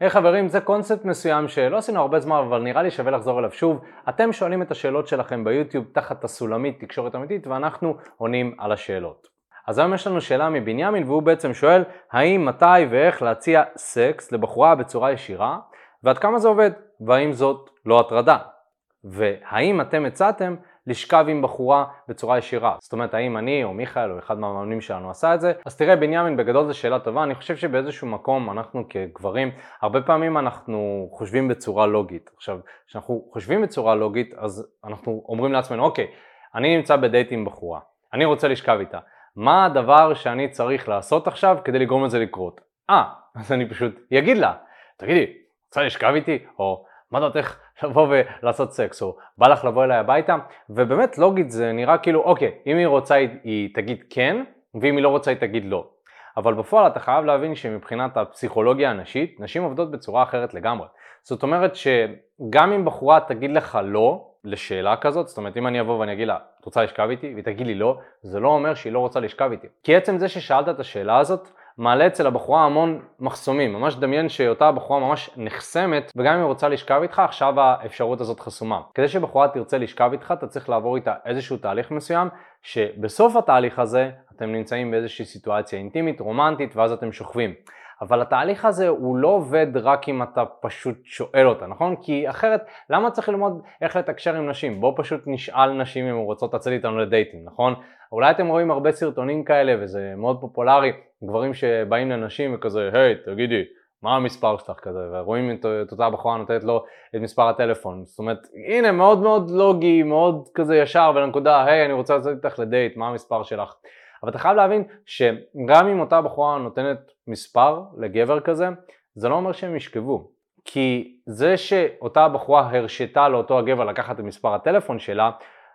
היי hey, חברים, זה קונספט מסוים שלא עשינו הרבה זמן, אבל נראה לי שווה לחזור אליו שוב. אתם שואלים את השאלות שלכם ביוטיוב תחת הסולמית תקשורת אמיתית, ואנחנו עונים על השאלות. אז היום יש לנו שאלה מבנימין, והוא בעצם שואל, האם, מתי ואיך להציע סקס לבחורה בצורה ישירה, ועד כמה זה עובד, והאם זאת לא הטרדה. והאם אתם הצעתם לשכב עם בחורה בצורה ישירה. זאת אומרת, האם אני או מיכאל או אחד מהמאמנים שלנו עשה את זה? אז תראה, בנימין, בגדול זו שאלה טובה. אני חושב שבאיזשהו מקום אנחנו כגברים, הרבה פעמים אנחנו חושבים בצורה לוגית. עכשיו, כשאנחנו חושבים בצורה לוגית, אז אנחנו אומרים לעצמנו, אוקיי, אני נמצא בדייט עם בחורה, אני רוצה לשכב איתה. מה הדבר שאני צריך לעשות עכשיו כדי לגרום לזה לקרות? אה, אז אני פשוט אגיד לה, תגידי, רוצה לשכב איתי? או מה דעתך לבוא ולעשות סקס, או בא לך לבוא אליי הביתה, ובאמת לוגית זה נראה כאילו, אוקיי, אם היא רוצה היא, תגיד כן, ואם היא לא רוצה היא תגיד לא. אבל בפועל אתה חייב להבין שמבחינת הפסיכולוגיה הנשית, נשים עובדות בצורה אחרת לגמרי. זאת אומרת שגם אם בחורה תגיד לך לא לשאלה כזאת, זאת אומרת אם אני אבוא ואני אגיד לה, את רוצה לשכב איתי? והיא תגיד לי לא, זה לא אומר שהיא לא רוצה לשכב איתי. כי עצם זה ששאלת את השאלה הזאת, מעלה אצל הבחורה המון מחסומים, ממש דמיין שאותה הבחורה ממש נחסמת וגם אם היא רוצה לשכב איתך עכשיו האפשרות הזאת חסומה. כדי שבחורה תרצה לשכב איתך אתה צריך לעבור איתה איזשהו תהליך מסוים שבסוף התהליך הזה אתם נמצאים באיזושהי סיטואציה אינטימית, רומנטית ואז אתם שוכבים. אבל התהליך הזה הוא לא עובד רק אם אתה פשוט שואל אותה, נכון? כי אחרת, למה צריך ללמוד איך לתקשר עם נשים? בואו פשוט נשאל נשים אם הן רוצות לצאת איתנו לדייטים, נכון? אולי אתם רואים הרבה סרטונים כאלה וזה מאוד פופולרי, גברים שבאים לנשים וכזה, היי, תגידי, מה המספר שלך כזה, ורואים את, את אותה בחורה נותנת לו את מספר הטלפון, זאת אומרת, הנה, מאוד מאוד לוגי, מאוד כזה ישר ולנקודה, היי, אני רוצה לצאת איתך לדייט, מה המספר שלך? אבל אתה חייב להבין שגם אם אותה בחורה נותנת מספר לגבר כזה, זה לא אומר שהם ישכבו. כי זה שאותה בחורה הרשתה לאותו הגבר לקחת את מספר הטלפון שלה,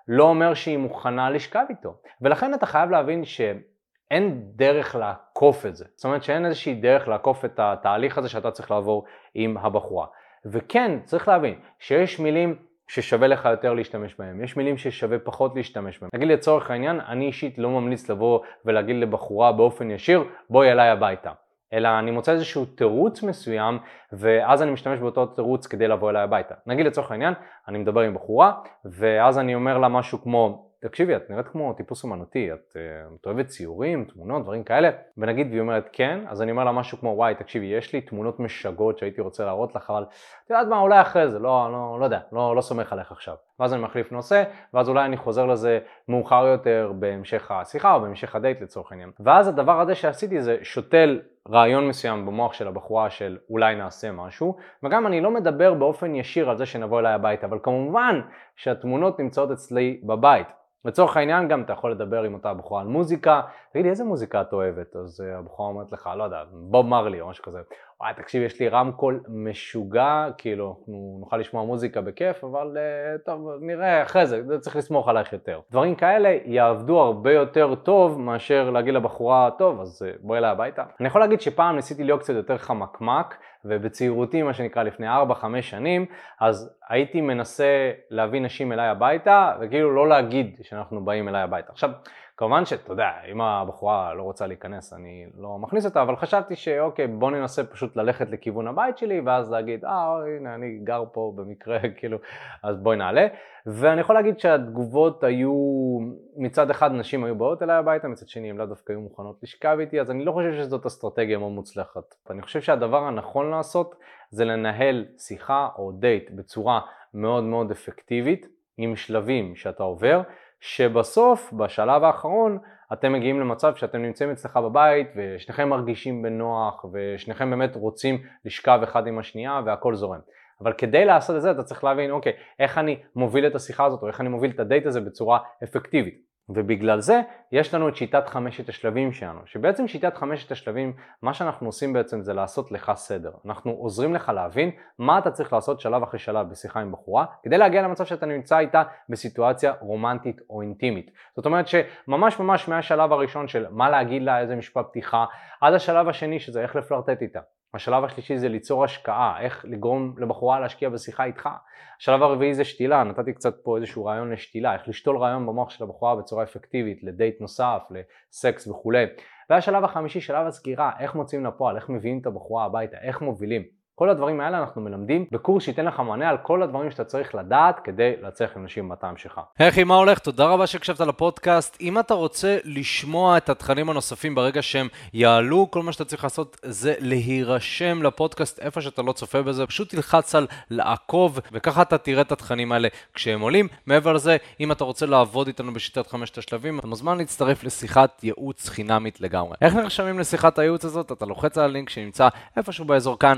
לא אומר שהיא מוכנה לשכב איתו. ולכן אתה חייב להבין שאין דרך לעקוף את זה. זאת אומרת שאין איזושהי דרך לעקוף את התהליך הזה שאתה צריך לעבור עם הבחורה. וכן, צריך להבין שיש מילים ששווה לך יותר להשתמש בהם, יש מילים ששווה פחות להשתמש בהם. נגיד לצורך העניין, אני אישית לא ממליץ לבוא ולהגיד לבחורה באופן ישיר, בואי אליי הביתה. אלא אני מוצא איזשהו תירוץ מסוים ואז אני משתמש באותו תירוץ כדי לבוא אליי הביתה. נגיד לצורך העניין, אני מדבר עם בחורה ואז אני אומר לה משהו כמו תקשיבי, את נראית כמו טיפוס אומנותי, את, את אוהבת ציורים, תמונות, דברים כאלה, ונגיד והיא אומרת כן, אז אני אומר לה משהו כמו וואי, תקשיבי, יש לי תמונות משגעות שהייתי רוצה להראות לך, אבל את יודעת מה, אולי אחרי זה, לא, לא, לא יודע, לא, לא סומך עליך עכשיו. ואז אני מחליף נושא, ואז אולי אני חוזר לזה מאוחר יותר בהמשך השיחה או בהמשך הדייט לצורך העניין. ואז הדבר הזה שעשיתי זה שותל רעיון מסוים במוח של הבחורה של אולי נעשה משהו, וגם אני לא מדבר באופן ישיר על זה שנבוא אליי הביתה, אבל כמובן שהתמונות נמצאות אצלי בבית. לצורך העניין גם אתה יכול לדבר עם אותה בחורה על מוזיקה, תגידי איזה מוזיקה את אוהבת? אז uh, הבחורה אומרת לך, לא יודע, בוב מרלי או משהו כזה, וואי תקשיב יש לי רמקול משוגע, כאילו נוכל לשמוע מוזיקה בכיף, אבל uh, טוב נראה אחרי זה, זה צריך לסמוך עלייך יותר. דברים כאלה יעבדו הרבה יותר טוב מאשר להגיד לבחורה, טוב אז uh, בואי אליי הביתה. אני יכול להגיד שפעם ניסיתי להיות קצת יותר חמקמק, ובצעירותי מה שנקרא לפני 4-5 שנים, אז הייתי מנסה להביא נשים אליי הביתה, וכאילו לא להגיד שאנחנו באים אליי הביתה. עכשיו, כמובן שאתה יודע, אם הבחורה לא רוצה להיכנס אני לא מכניס אותה, אבל חשבתי שאוקיי בוא ננסה פשוט ללכת לכיוון הבית שלי ואז להגיד אה הנה אני גר פה במקרה כאילו אז בואי נעלה. ואני יכול להגיד שהתגובות היו מצד אחד נשים היו באות אליי הביתה מצד שני הן לא דווקא היו מוכנות לשכב איתי אז אני לא חושב שזאת אסטרטגיה מאוד מוצלחת. אני חושב שהדבר הנכון לעשות זה לנהל שיחה או דייט בצורה מאוד מאוד אפקטיבית עם שלבים שאתה עובר שבסוף, בשלב האחרון, אתם מגיעים למצב שאתם נמצאים אצלך בבית ושניכם מרגישים בנוח ושניכם באמת רוצים לשכב אחד עם השנייה והכל זורם. אבל כדי לעשות את זה אתה צריך להבין, אוקיי, איך אני מוביל את השיחה הזאת או איך אני מוביל את הדייט הזה בצורה אפקטיבית. ובגלל זה יש לנו את שיטת חמשת השלבים שלנו, שבעצם שיטת חמשת השלבים, מה שאנחנו עושים בעצם זה לעשות לך סדר. אנחנו עוזרים לך להבין מה אתה צריך לעשות שלב אחרי שלב בשיחה עם בחורה, כדי להגיע למצב שאתה נמצא איתה בסיטואציה רומנטית או אינטימית. זאת אומרת שממש ממש מהשלב הראשון של מה להגיד לה, איזה משפט פתיחה, עד השלב השני שזה איך לפלרטט איתה. השלב השלישי זה ליצור השקעה, איך לגרום לבחורה להשקיע בשיחה איתך. השלב הרביעי זה שתילה, נתתי קצת פה איזשהו רעיון לשתילה, איך לשתול רעיון במוח של הבחורה בצורה אפקטיבית, לדייט נוסף, לסקס וכולי. והשלב החמישי, שלב הסגירה, איך מוצאים לפועל, איך מביאים את הבחורה הביתה, איך מובילים. כל הדברים האלה אנחנו מלמדים בקורס שייתן לך מענה על כל הדברים שאתה צריך לדעת כדי להצליח עם אנשים בטעם שלך. היי אחי, מה הולך? תודה רבה שהקשבת לפודקאסט. אם אתה רוצה לשמוע את התכנים הנוספים ברגע שהם יעלו, כל מה שאתה צריך לעשות זה להירשם לפודקאסט איפה שאתה לא צופה בזה, פשוט תלחץ על לעקוב, וככה אתה תראה את התכנים האלה כשהם עולים. מעבר לזה, אם אתה רוצה לעבוד איתנו בשיטת חמשת השלבים, אתה מוזמן להצטרף לשיחת ייעוץ חינמית לגמרי. איך נרשמים לשיחת הייעוץ הזאת? אתה לוחץ על הלינק שנמצא איפשהו באזור כאן,